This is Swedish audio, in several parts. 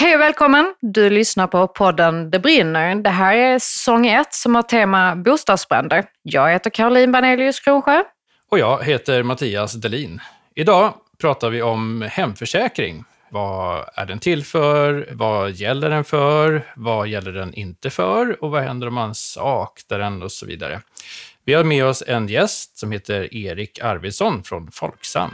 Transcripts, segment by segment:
Hej och välkommen! Du lyssnar på podden Det brinner. Det här är säsong ett som har tema bostadsbränder. Jag heter Caroline Banelius Kronsjö. Och jag heter Mattias Delin. Idag pratar vi om hemförsäkring. Vad är den till för? Vad gäller den för? Vad gäller den inte för? Och vad händer om man saknar den och så vidare. Vi har med oss en gäst som heter Erik Arvidsson från Folksam.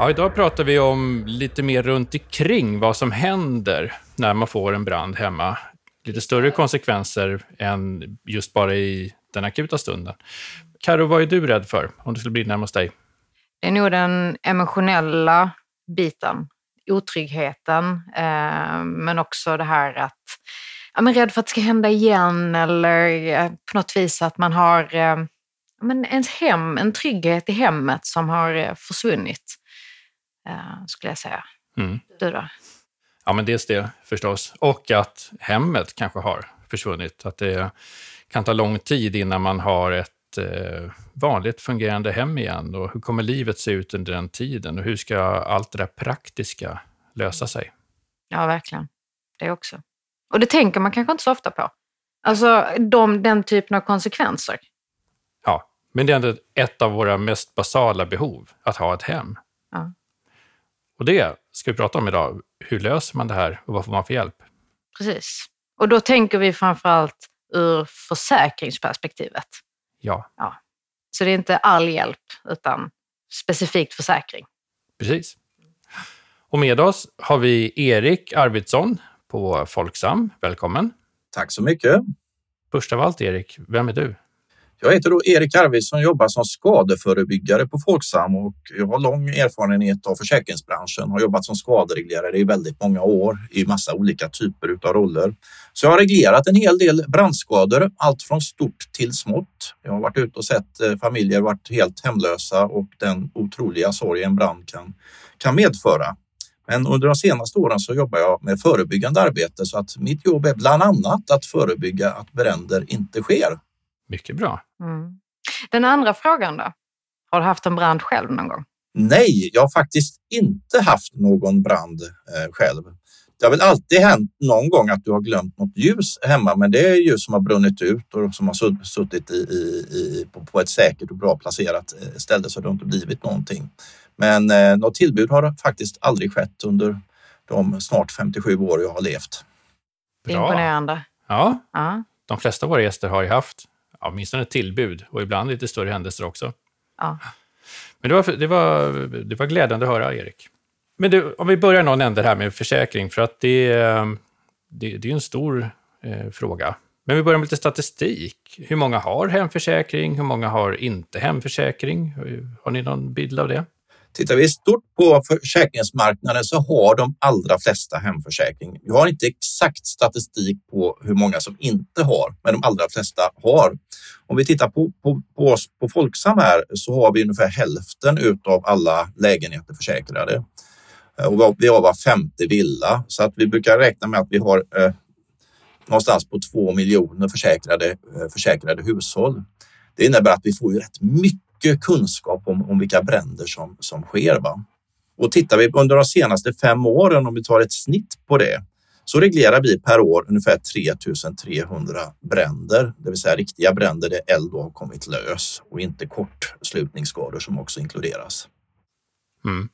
Ja, idag pratar vi om lite mer runt omkring vad som händer när man får en brand hemma. Lite större konsekvenser än just bara i den akuta stunden. Karo, vad är du rädd för om det skulle bli närmast dig? Det är nog den emotionella biten, otryggheten, eh, men också det här att ja, men rädd för att det ska hända igen eller eh, på något vis att man har eh, men ens hem, en trygghet i hemmet som har eh, försvunnit skulle jag säga. Mm. Du då? Ja, men dels det förstås. Och att hemmet kanske har försvunnit. Att det kan ta lång tid innan man har ett eh, vanligt fungerande hem igen. Och hur kommer livet se ut under den tiden? Och hur ska allt det där praktiska lösa sig? Ja, verkligen. Det också. Och det tänker man kanske inte så ofta på. Alltså de, den typen av konsekvenser. Ja, men det är ändå ett av våra mest basala behov, att ha ett hem. Ja. Och det ska vi prata om idag. Hur löser man det här och vad får man för hjälp? Precis. Och då tänker vi framför allt ur försäkringsperspektivet. Ja. ja. Så det är inte all hjälp, utan specifikt försäkring. Precis. Och med oss har vi Erik Arvidsson på Folksam. Välkommen. Tack så mycket. Först av allt, Erik, vem är du? Jag heter då Erik Arvidsson och jobbar som skadeförebyggare på Folksam och jag har lång erfarenhet av försäkringsbranschen. Har jobbat som skadereglerare i väldigt många år i massa olika typer av roller. Så jag har reglerat en hel del brandskador, allt från stort till smått. Jag har varit ute och sett eh, familjer varit helt hemlösa och den otroliga sorg en brand kan, kan medföra. Men under de senaste åren så jobbar jag med förebyggande arbete så att mitt jobb är bland annat att förebygga att bränder inte sker. Mycket bra. Mm. Den andra frågan då? Har du haft en brand själv någon gång? Nej, jag har faktiskt inte haft någon brand eh, själv. Det har väl alltid hänt någon gång att du har glömt något ljus hemma, men det är ljus som har brunnit ut och som har suttit i, i, på, på, ett säkert och bra placerat eh, ställe så det har inte blivit någonting. Men eh, något tillbud har faktiskt aldrig skett under de snart 57 år jag har levt. Bra. Imponerande. Ja. ja, de flesta av våra gäster har ju haft ja, åtminstone ett tillbud och ibland lite större händelser också. Ja. Men det var, det, var, det var glädjande att höra, Erik. Men du, om vi börjar någon ände här med försäkring, för att det, det, det är en stor eh, fråga. Men vi börjar med lite statistik. Hur många har hemförsäkring? Hur många har inte hemförsäkring? Har ni någon bild av det? Tittar vi stort på försäkringsmarknaden så har de allra flesta hemförsäkring. Vi har inte exakt statistik på hur många som inte har, men de allra flesta har. Om vi tittar på, på, på oss på Folksam här så har vi ungefär hälften av alla lägenheter försäkrade. Och vi har var femte villa så att vi brukar räkna med att vi har eh, någonstans på två miljoner försäkrade, eh, försäkrade hushåll. Det innebär att vi får ju rätt mycket mycket kunskap om, om vilka bränder som, som sker. Va? Och tittar vi under de senaste fem åren, om vi tar ett snitt på det, så reglerar vi per år ungefär 3300 bränder, det vill säga riktiga bränder där eld har kommit lös och inte kortslutningsskador som också inkluderas. Mm.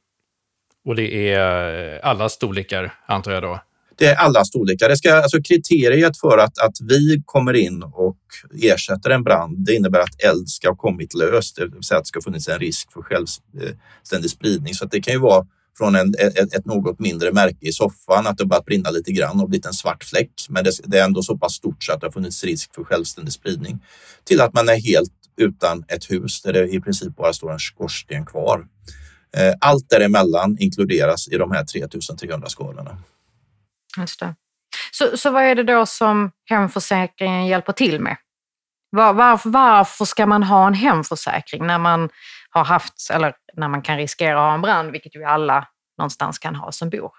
Och det är eh, alla storlekar antar jag då? Det är alla storlekar. Det ska, alltså kriteriet för att, att vi kommer in och ersätter en brand, det innebär att eld ska ha kommit löst, det vill säga att det ska funnits en risk för självständig eh, spridning. Så det kan ju vara från en, ett, ett, något mindre märke i soffan, att det börjat brinna lite grann och blivit en svart fläck. Men det, det, är ändå så pass stort så att det har funnits risk för självständig spridning. Till att man är helt utan ett hus där det i princip bara står en skorsten kvar. Eh, allt däremellan inkluderas i de här 3300 skalorna. Just det. Så, så vad är det då som hemförsäkringen hjälper till med? Var, varför, varför ska man ha en hemförsäkring när man har haft, eller när man kan riskera att ha en brand, vilket ju alla någonstans kan ha som bor?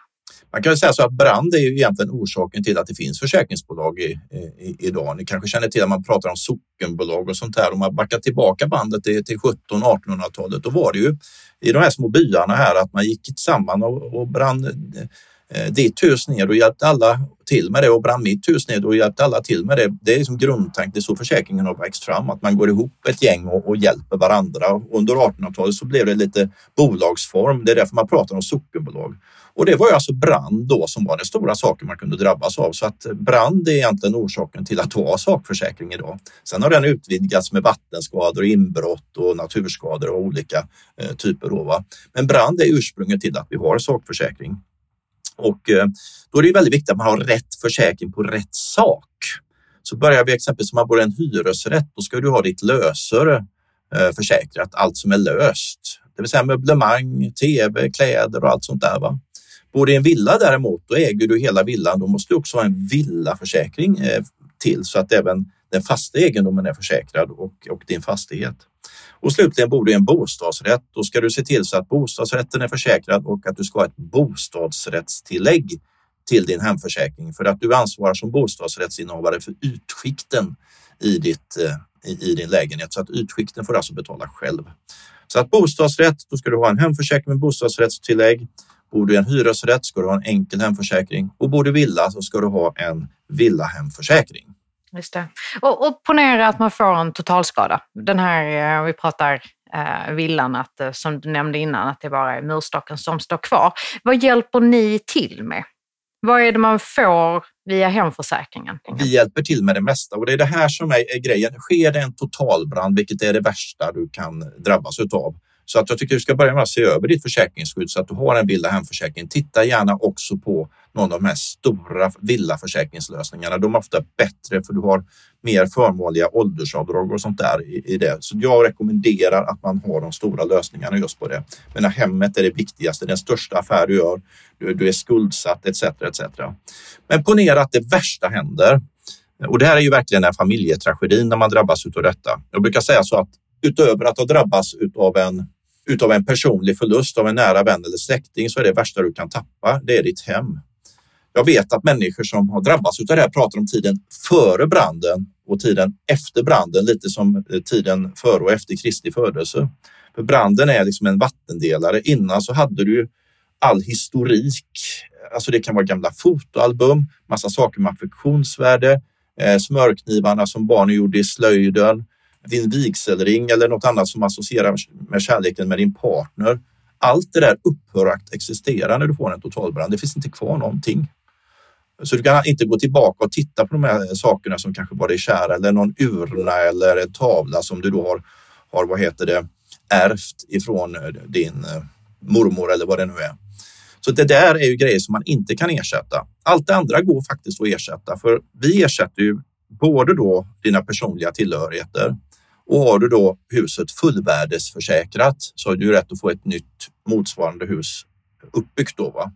Man kan säga så att brand är ju egentligen orsaken till att det finns försäkringsbolag i, i, idag. Ni kanske känner till att man pratar om sockenbolag och sånt här. Om man backar tillbaka bandet till, till 1700-1800-talet, då var det ju i de här små byarna här att man gick samman och, och brann Eh, ditt hus ner och hjälpte alla till med det och brann mitt hus ner och hjälpte alla till med det. Det är liksom grundtanken, det är så försäkringen har växt fram, att man går ihop ett gäng och, och hjälper varandra. Under 1800-talet så blev det lite bolagsform. Det är därför man pratar om sockenbolag. Och det var ju alltså brand då som var den stora saken man kunde drabbas av. Så att brand är egentligen orsaken till att ha sakförsäkring idag. Sen har den utvidgats med vattenskador, inbrott och naturskador och olika eh, typer. Då, va? Men brand är ursprunget till att vi har sakförsäkring. Och eh, då är det väldigt viktigt att man har rätt försäkring på rätt sak. Så börjar vi exempelvis om man bor i en hyresrätt, då ska du ha ditt lösöre eh, försäkrat, allt som är löst. Det vill säga möblemang, tv, kläder och allt sånt där. Va? Bor du i en villa däremot, då äger du hela villan. Då måste du också ha en villaförsäkring eh, till så att även den fasta egendomen är försäkrad och, och din fastighet. Och slutligen bor du i en bostadsrätt. Då ska du se till så att bostadsrätten är försäkrad och att du ska ha ett bostadsrättstillägg till din hemförsäkring för att du ansvarar som bostadsrättsinnehavare för utskikten i, ditt, eh, i, i din lägenhet. Så att utskikten får du alltså betala själv. Så att bostadsrätt, då ska du ha en hemförsäkring med bostadsrättstillägg. Bor du i en hyresrätt ska du ha en enkel hemförsäkring och bor du i villa så ska du ha en villahemförsäkring. Just det. Och, och ponera att man får en totalskada. Den här, eh, vi pratar eh, villan, att, eh, som du nämnde innan, att det bara är murstocken som står kvar. Vad hjälper ni till med? Vad är det man får via hemförsäkringen? Vi hjälper till med det mesta och det är det här som är, är grejen. Sker det en totalbrand, vilket är det värsta du kan drabbas utav, så att jag tycker du ska börja med att se över ditt försäkringsskydd så att du har en villa hemförsäkring. Titta gärna också på någon av de här stora villaförsäkringslösningarna. De är ofta bättre för du har mer förmånliga åldersavdrag och sånt där i, i det. Så jag rekommenderar att man har de stora lösningarna just på det. Men hemmet är det viktigaste, den största affär du gör. Du, du är skuldsatt etc. etc. Men ponera att det värsta händer. Och det här är ju verkligen en familjetragedi när man drabbas av detta. Jag brukar säga så att utöver att ha drabbats av en utav en personlig förlust av en nära vän eller släkting så är det värsta du kan tappa, det är ditt hem. Jag vet att människor som har drabbats av det här pratar om tiden före branden och tiden efter branden, lite som eh, tiden före och efter Kristi födelse. För branden är liksom en vattendelare. Innan så hade du all historik. Alltså det kan vara gamla fotoalbum, massa saker med affektionsvärde, eh, smörknivarna som barnen gjorde i slöjden, din vigselring eller något annat som associerar med kärleken med din partner. Allt det där upphör att existera när du får en totalbrand. Det finns inte kvar någonting. Så du kan inte gå tillbaka och titta på de här sakerna som kanske var dig kära eller någon urna eller en tavla som du då har, har vad heter det, ärvt ifrån eh, din eh, mormor eller vad det nu är. Så det där är ju grejer som man inte kan ersätta. Allt det andra går faktiskt att ersätta för vi ersätter ju både då dina personliga tillhörigheter och har du då huset fullvärdesförsäkrat så har du rätt att få ett nytt motsvarande hus uppbyggt. Då, va?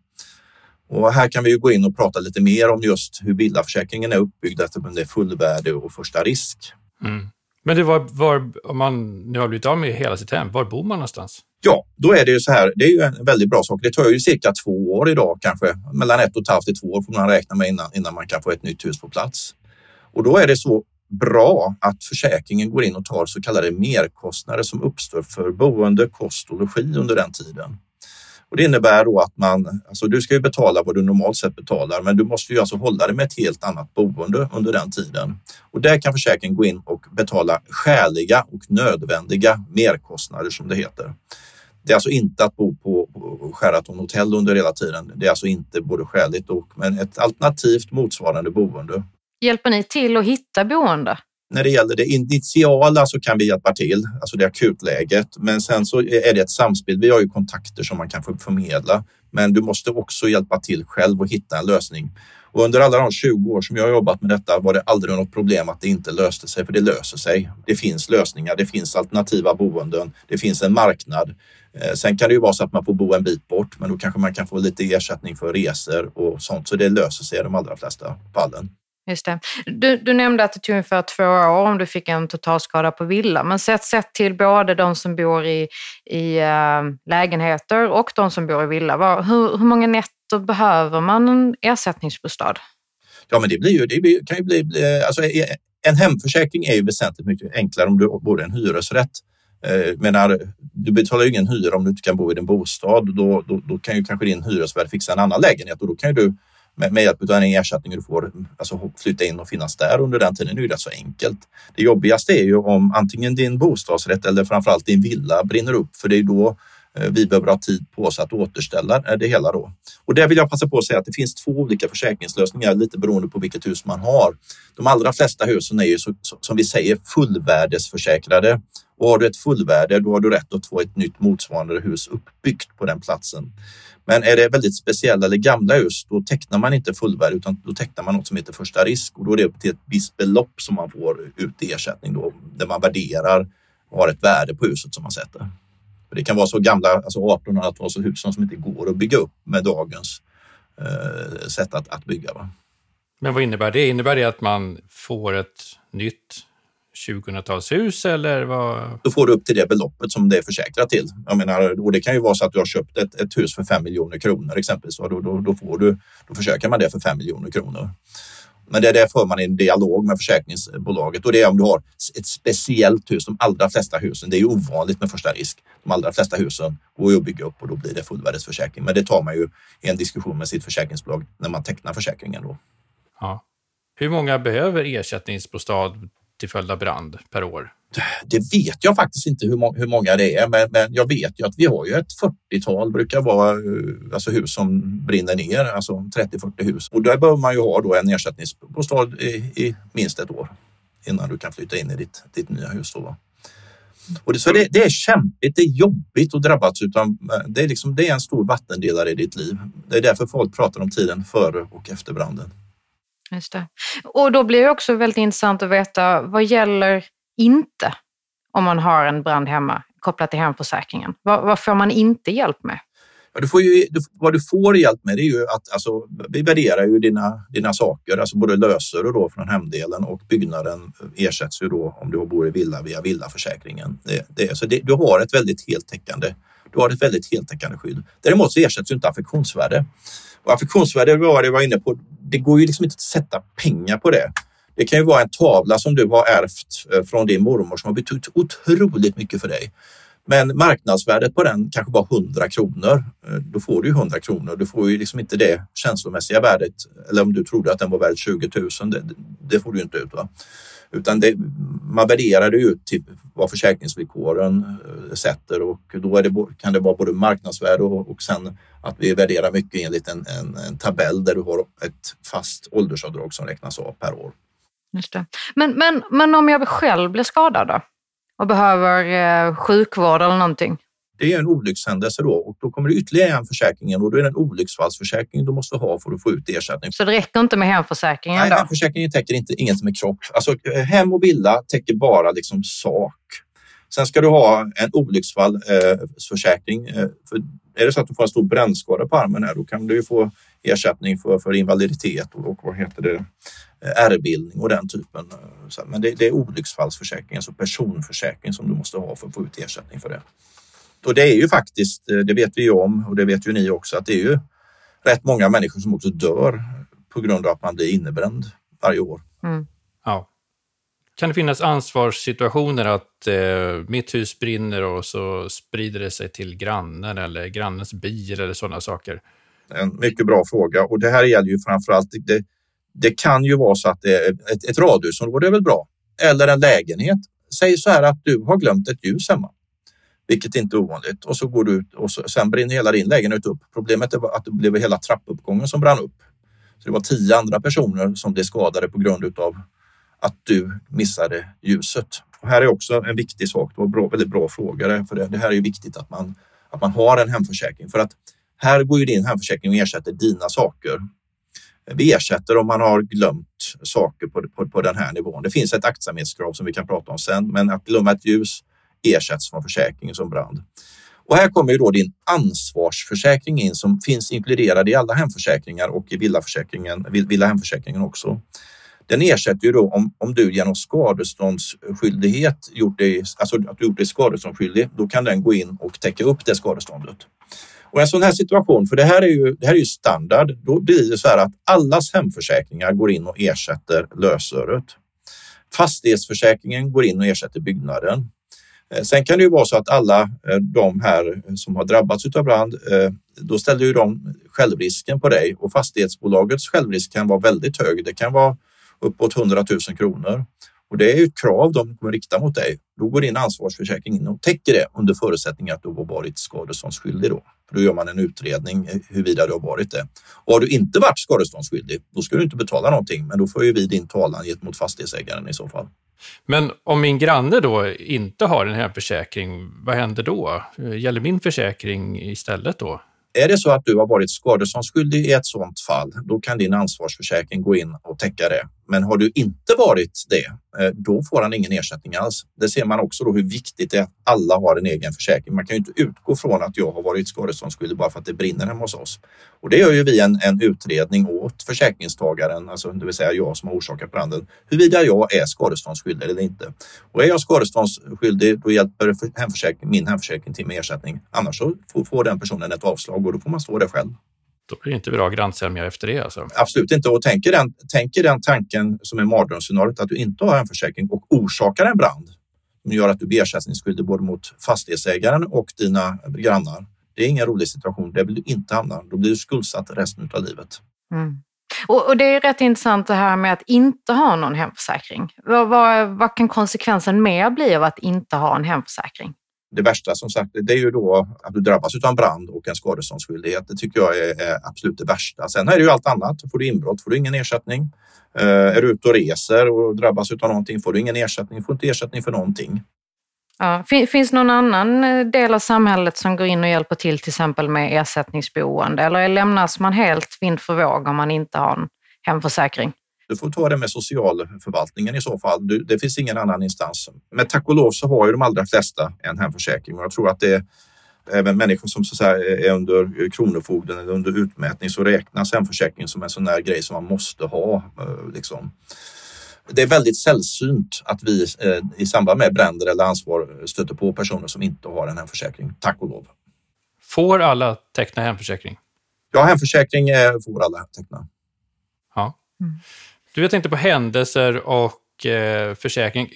Och här kan vi ju gå in och prata lite mer om just hur villaförsäkringen är uppbyggd eftersom det är fullvärde och första risk. Mm. Men det var, var, om man nu har blivit av med hela sitt hem, var bor man någonstans? Ja, då är det ju så här. Det är ju en väldigt bra sak. Det tar ju cirka två år idag kanske. Mellan ett och ett halvt till två år får man räkna med innan, innan man kan få ett nytt hus på plats. Och då är det så bra att försäkringen går in och tar så kallade merkostnader som uppstår för boende, kost och logi under den tiden. Och det innebär då att man, alltså du ska ju betala vad du normalt sett betalar, men du måste ju alltså hålla dig med ett helt annat boende under den tiden. Och där kan försäkringen gå in och betala skäliga och nödvändiga merkostnader som det heter. Det är alltså inte att bo på Sheraton hotell under hela tiden. Det är alltså inte både skäligt och men ett alternativt motsvarande boende Hjälper ni till att hitta boende? När det gäller det initiala så kan vi hjälpa till, alltså det akutläget. Men sen så är det ett samspel. Vi har ju kontakter som man kan förmedla, men du måste också hjälpa till själv och hitta en lösning. Och under alla de 20 år som jag har jobbat med detta var det aldrig något problem att det inte löste sig, för det löser sig. Det finns lösningar, det finns alternativa boenden, det finns en marknad. Eh, sen kan det ju vara så att man får bo en bit bort, men då kanske man kan få lite ersättning för resor och sånt, så det löser sig i de allra flesta fallen. Just det. Du, du nämnde att det tog ungefär två år om du fick en totalskada på villa. Men sett, sett till både de som bor i, i äh, lägenheter och de som bor i villa, var, hur, hur många nätter behöver man en ersättningsbostad? Ja, men det, blir ju, det blir, kan ju bli... Eh, alltså, eh, en hemförsäkring är ju väsentligt mycket enklare om du bor i en hyresrätt. Menar, du betalar ju ingen hyra om du inte kan bo i din bostad. Då, då, då kan ju kanske din hyresvärd fixa en annan lägenhet och då kan ju du med, med hjälp av den ersättning du får alltså, flytta in och finnas där under den tiden. Det är ju rätt så enkelt. Det jobbigaste är ju om antingen din bostadsrätt eller framförallt din villa brinner upp, för det är då eh, vi behöver ha tid på oss att återställa eh, det hela då. Och där vill jag passa på att säga att det finns två olika försäkringslösningar lite beroende på vilket hus man har. De allra flesta husen är ju så, som vi säger fullvärdesförsäkrade och har du ett fullvärde, då har du rätt att få ett nytt motsvarande hus uppbyggt på den platsen. Men är det väldigt speciella eller gamla hus, då tecknar man inte fullvärde utan då tecknar man något som heter första risk och då är det upp till ett visst belopp som man får ut i ersättning då, där man värderar och har ett värde på huset som man sätter. Det kan vara så gamla, alltså 1800-talshus som inte går att bygga upp med dagens eh, sätt att, att bygga. Va? Men vad innebär det? Innebär det att man får ett nytt 2000-talshus eller vad? Då får du upp till det beloppet som det är försäkrat till. Jag menar, och det kan ju vara så att du har köpt ett, ett hus för 5 miljoner kronor exempelvis. Då, då, då, får du, då försäkrar man det för 5 miljoner kronor. Men det, det för man i en dialog med försäkringsbolaget och det är om du har ett speciellt hus. De allra flesta husen, det är ju ovanligt med första risk. De allra flesta husen går ju att bygga upp och då blir det fullvärdesförsäkring. Men det tar man ju i en diskussion med sitt försäkringsbolag när man tecknar försäkringen. Då. Ja. Hur många behöver ersättningsbostad till följd av brand per år? Det vet jag faktiskt inte hur, må hur många det är, men, men, jag vet ju att vi har ju ett 40-tal brukar vara eh, alltså hus som brinner ner, alltså 30-40 hus. Och där behöver man ju ha då en ersättningsbostad i, i minst ett år innan du kan flytta in i ditt, ditt nya hus. Då. Och det, så det, det, är kämpigt, det är jobbigt att drabbas utan eh, det är, liksom, det är en stor vattendelare i ditt liv. Det är därför folk pratar om tiden före och efter branden. Just det. Och då blir det också väldigt intressant att veta vad gäller inte om man har en brand hemma kopplat till hemförsäkringen? Vad, vad får man inte hjälp med? Ja, du får ju, du, vad du får hjälp med det är ju att alltså, vi värderar ju dina, dina saker, alltså både löser då från hemdelen och byggnaden ersätts ju då om du bor i villa via villaförsäkringen. Det, det, så det, du har ett väldigt heltäckande du har ett väldigt heltäckande skydd. Däremot så ersätts ju inte affektionsvärde. Och affektionsvärde var det var inne på, det går ju liksom inte att sätta pengar på det. Det kan ju vara en tavla som du har ärvt eh, från din mormor som har betytt otroligt mycket för dig. Men marknadsvärdet på den kanske bara 100 kronor. Eh, då får du ju 100 kronor. Du får ju liksom inte det känslomässiga värdet. Eller om du trodde att den var värd 20 000, det, det får du inte ut. Va? Utan det, man värderar det ut till typ vad försäkringsvillkoren eh, sätter och då är det, kan det vara både marknadsvärde och, och sen att vi värderar mycket enligt en, en, en tabell där du har ett fast åldersavdrag som räknas av per år. Just det. Men, men, men om jag själv blir skadad då? Och behöver eh, sjukvård eller någonting? Det är en olyckshändelse då och då kommer det ytterligare en försäkring och då är det en olycksfallsförsäkring du måste ha för att få ut ersättning. Så det räcker inte med hemförsäkringen? Nej, då? hemförsäkringen täcker inte, inget som är kropp. Alltså, eh, hem och villa täcker bara liksom sak. Sen ska du ha en olycksfallsförsäkring. Eh, för är det så att du får en stor brännskada på armen här, då kan du få ersättning för, för invaliditet och, och vad heter det, eh, ärrbildning och den typen. Men det, det är olycksfallsförsäkring, alltså personförsäkring som du måste ha för att få ut ersättning för det. Och det är ju faktiskt, eh, det vet vi ju om och det vet ju ni också, att det är ju rätt många människor som också dör på grund av att man blir innebränd varje år. Mm. Ja. Kan det finnas ansvarssituationer att eh, mitt hus brinner och så sprider det sig till grannen eller grannens bil eller sådana saker? En mycket bra fråga och det här gäller ju framförallt, det, det kan ju vara så att det är ett, ett radhusområde är väl bra, eller en lägenhet. Säg så här att du har glömt ett ljus hemma vilket inte är ovanligt. Och så går du ut och så, sen brinner hela din lägenhet upp. Problemet är att det blev hela trappuppgången som brann upp. Så det var tio andra personer som blev skadade på grund av att du missade ljuset. Och här är också en viktig sak. Det var bra, väldigt bra fråga. För det, det här är viktigt att man, att man har en hemförsäkring. För att här går ju din hemförsäkring och ersätter dina saker. Vi ersätter om man har glömt saker på, på, på den här nivån. Det finns ett aktsamhetskrav som vi kan prata om sen, men att glömma ett ljus ersätts från försäkringen som brand. Och här kommer ju då din ansvarsförsäkring in som finns inkluderad i alla hemförsäkringar och i villaförsäkringen, villa hemförsäkringen också. Den ersätter ju då om, om du genom skadeståndsskyldighet gjort dig, alltså att du gjort dig skadeståndsskyldig, då kan den gå in och täcka upp det skadeståndet. Och en sån här situation, för det här är ju, det här är ju standard, då blir det så här att allas hemförsäkringar går in och ersätter lösöret. Fastighetsförsäkringen går in och ersätter byggnaden. Eh, sen kan det ju vara så att alla eh, de här eh, som har drabbats av brand, då ställer ju de självrisken på dig och fastighetsbolagets självrisk kan vara väldigt hög. Det kan vara uppåt 100 000 kronor och det är ju ett krav de kommer rikta mot dig. Då går din ansvarsförsäkring in och täcker det under förutsättning att du har varit skadeståndsskyldig. Då. För då gör man en utredning huruvida du har varit det. Och har du inte varit skadeståndsskyldig, då ska du inte betala någonting, men då får ju vi din talan gentemot fastighetsägaren i så fall. Men om min granne då inte har en hemförsäkring, vad händer då? Gäller min försäkring istället då? Är det så att du har varit skadeståndsskyldig i ett sådant fall, då kan din ansvarsförsäkring gå in och täcka det. Men har du inte varit det, eh, då får han ingen ersättning alls. Det ser man också då hur viktigt det är att alla har en egen försäkring. Man kan ju inte utgå från att jag har varit skadeståndsskyldig bara för att det brinner hemma hos oss. Och det gör ju vi en, en utredning åt försäkringstagaren, alltså det vill säga jag som har orsakat branden, huruvida jag är skadeståndsskyldig eller inte. Och är jag skadeståndsskyldig, då hjälper hemförsäkring, min hemförsäkring till med ersättning. Annars så får, får den personen ett avslag och då får man stå det själv. Då blir det inte bra grannsämja efter det alltså. Absolut inte. Och tänker den, tänker den tanken som är mardrömsscenariot att du inte har en försäkring och orsakar en brand som gör att du blir ersättningsskyldig både mot fastighetsägaren och dina grannar. Det är ingen rolig situation. Det vill du inte hamna. Då blir du skuldsatt resten av livet. Mm. Och, och, det är rätt intressant det här med att inte ha någon hemförsäkring. Vad, vad, vad kan konsekvensen mer bli av att inte ha en hemförsäkring? Det värsta som sagt, det är ju då att du drabbas av en brand och en skadeståndsskyldighet. Det tycker jag är, är, absolut det värsta. Sen är det ju allt annat. Får du inbrott får du ingen ersättning. Uh, är du ute och reser och drabbas av någonting får du ingen ersättning. Får inte ersättning för någonting. Ja, finns någon annan eh, del av samhället som går in och hjälper till till exempel med ersättningsboende eller lämnas man helt vind för våg om man inte har en hemförsäkring? Du får ta det med socialförvaltningen i så fall. Du, det finns ingen annan instans. Men tack och lov så har ju de allra flesta en hemförsäkring och jag tror att det är även människor som så säga, är under Kronofogden eller under utmätning så räknas hemförsäkringen som en sån där grej som man måste ha. Eh, liksom. Det är väldigt sällsynt att vi eh, i samband med bränder eller ansvar stöter på personer som inte har en hemförsäkring, tack och lov. Får alla teckna hemförsäkring? Ja, hemförsäkring eh, får alla teckna. Ja. Mm. Du, jag tänkte på händelser och eh, försäkring.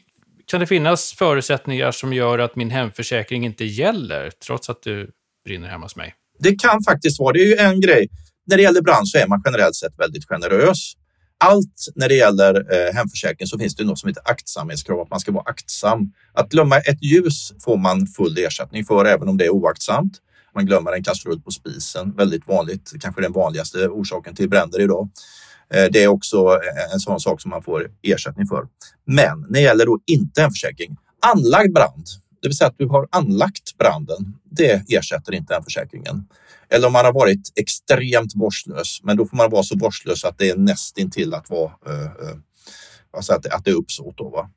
Kan det finnas förutsättningar som gör att min hemförsäkring inte gäller trots att du brinner hemma hos mig? Det kan faktiskt vara. Det är ju en grej. När det gäller brand så är man generellt sett väldigt generös. Allt när det gäller eh, hemförsäkring så finns det något som heter aktsamhetskrav, att man ska vara aktsam. Att glömma ett ljus får man full ersättning för även om det är oaktsamt. Man glömmer en kastrull på spisen, väldigt vanligt, kanske den vanligaste orsaken till bränder idag. Eh, det är också eh, en sån sak som man får ersättning för. Men när det gäller då inte en försäkring, anlagd brand, det vill säga att du har anlagt branden, det ersätter inte den försäkringen. Eller om man har varit extremt vårdslös, men då får man vara så vårdslös att det är nästintill att vara uh, uh, alltså att, att det är uppsåt. Då, va?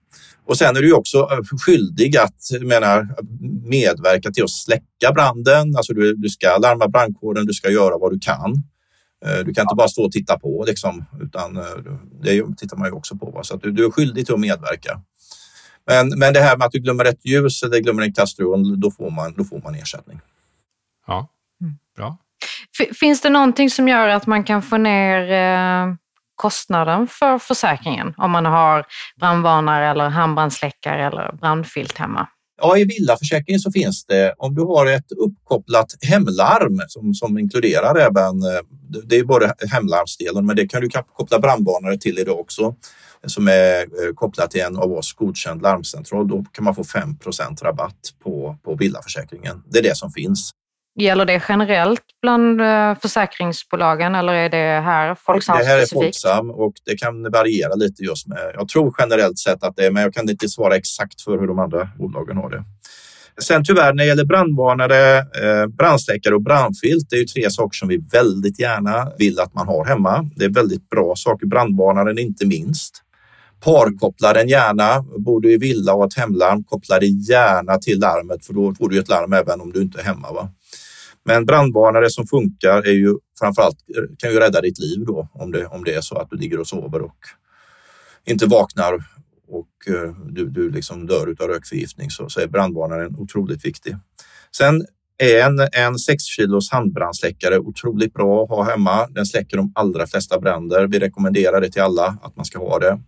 Och sen är du också skyldig att menar, medverka till att släcka branden. Alltså du, du ska larma brandkåren, du ska göra vad du kan. Eh, du kan inte bara stå och titta på, liksom, utan eh, det tittar man ju också på. Va? Så att du, du är skyldig till att medverka. Men, men det här med att du glömmer ett ljus eller glömmer en kastrull, då får man, då får man ersättning. Ja, mm. bra. Finns det någonting som gör att man kan få ner eh, kostnaden för försäkringen om man har brandvarnare eller handbrandsläckare eller brandfilt hemma? Ja, i villaförsäkringen så finns det, om du har ett uppkopplat hemlarm som, som inkluderar även, eh, det är både hemlarmsdelen, men det kan du koppla brandvarnare till idag också, som är eh, kopplat till en av oss godkänd larmcentral. Då kan man få 5% rabatt på, på villaförsäkringen. Det är det som finns. Gäller det generellt bland eh, försäkringsbolagen eller är det här Folksam Det här är Folksam och det kan variera lite just med. Jag tror generellt sett att det är, men jag kan inte svara exakt för hur de andra bolagen har det. Sen tyvärr när det gäller brandvarnare, eh, brandsläckare och brandfilt, det är ju tre saker som vi väldigt gärna vill att man har hemma. Det är väldigt bra saker, brandvarnaren inte minst. Parkoppla den gärna. Bor du i villa och ett hemlarm, koppla det gärna till larmet för då får du ett larm även om du inte är hemma. Va? Men brandvarnare som funkar är ju framförallt kan ju rädda ditt liv då om det, om det är så att du ligger och sover och inte vaknar och eh, du, du liksom dör av rökförgiftning så, så är brandvarnaren otroligt viktig. Sen är en, en 6 kilos handbrandsläckare otroligt bra att ha hemma. Den släcker de allra flesta bränder. Vi rekommenderar det till alla att man ska ha det.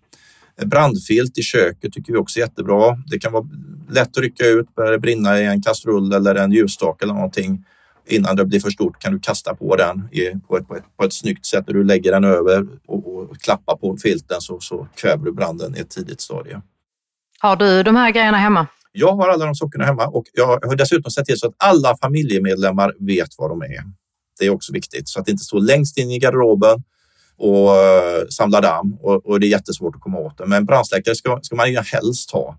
Brandfilt i köket tycker vi också är jättebra. Det kan vara lätt att rycka ut, börjar det brinna i en kastrull eller en ljusstake eller någonting. Innan det blir för stort kan du kasta på den på ett, på ett, på ett snyggt sätt. När du lägger den över och, och klappar på filten så, så kväver du branden i ett tidigt stadie. Har du de här grejerna hemma? Jag har alla de sakerna hemma och jag har dessutom sett till så att alla familjemedlemmar vet vad de är. Det är också viktigt så att det inte står längst in i garderoben och uh, samlar damm och, och, det är jättesvårt att komma åt det. Men brandsläckare ska, ska man ju helst ha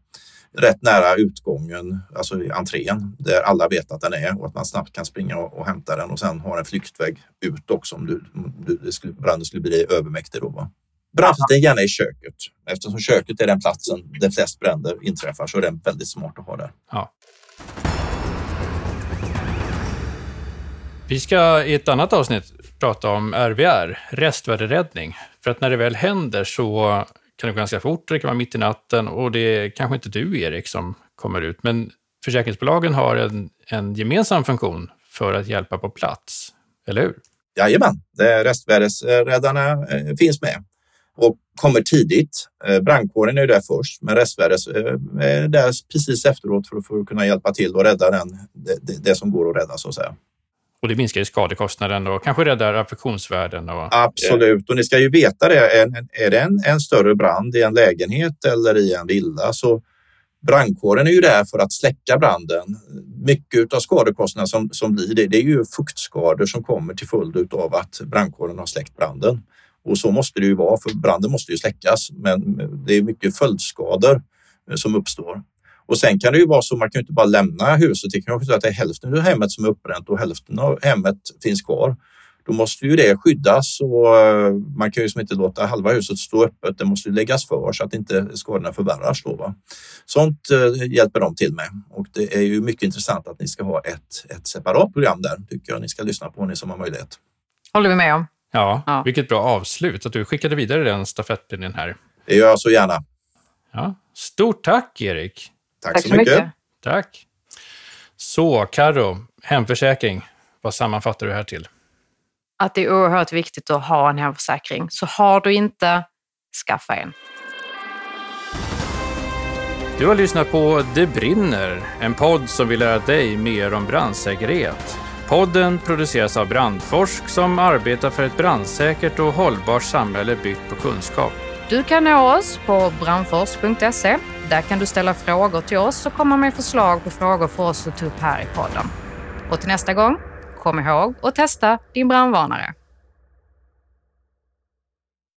rätt nära utgången, alltså entrén, där alla vet att den är och att man snabbt kan springa och, och hämta den och sen ha en flyktväg ut också om du, du, det skulle, branden skulle bli övermäktig. Då, va? Brandfilten gärna i köket. Eftersom köket är den platsen där flest bränder inträffar så är den väldigt smart att ha där. Ja. Vi ska i ett annat avsnitt prata om RVR, restvärderäddning. För att när det väl händer så kan gå ganska fort, det kan vara mitt i natten och det är kanske inte du, Erik, som kommer ut. Men försäkringsbolagen har en, en gemensam funktion för att hjälpa på plats, eller hur? Jajamän, restvärdesräddarna eh, finns med och kommer tidigt. Eh, brandkåren är där först, men restvärdes eh, är där precis efteråt för att, kunna hjälpa till och rädda den, det, det som går att rädda så att säga. Och det minskar ju skadekostnaden och kanske räddar affektionsvärden. Och... Absolut, och ni ska ju veta det. Är det en, en större brand i en lägenhet eller i en villa så brandkåren är ju där för att släcka branden. Mycket av skadekostnaderna som, som blir det, det är ju fuktskador som kommer till följd av att brandkåren har släckt branden. Och så måste det ju vara, för branden måste ju släckas, men det är mycket följdskador som uppstår. Och sen kan det ju vara så, man kan ju inte bara lämna huset. Det kan också vara att det är hälften av hemmet som är uppbränt och hälften av hemmet finns kvar. Då måste ju det skyddas och eh, man kan ju som inte låta halva huset stå öppet. Det måste läggas för så att inte skadorna förvärras. Då, va? Sånt eh, hjälper de till med och det är ju mycket intressant att ni ska ha ett, ett separat program där. tycker jag ni ska lyssna på, ni som har möjlighet. Håller vi med om. Ja, ja. vilket bra avslut att du skickade vidare den stafettpinnen här. Det gör jag så gärna. Ja, stort tack Erik. Tack, tack så mycket. mycket. Tack. Så, Karo, hemförsäkring. Vad sammanfattar du här till? Att det är oerhört viktigt att ha en hemförsäkring. Så har du inte, skaffa en. Du har lyssnat på Det brinner, en podd som vill lära dig mer om brandsäkerhet. Podden produceras av Brandforsk som arbetar för ett brandsäkert och hållbart samhälle byggt på kunskap. Du kan nå oss på brandforsk.se. Där kan du ställa frågor till oss och komma med förslag på frågor för oss att ta upp här i podden. Och till nästa gång, kom ihåg att testa din brandvarnare.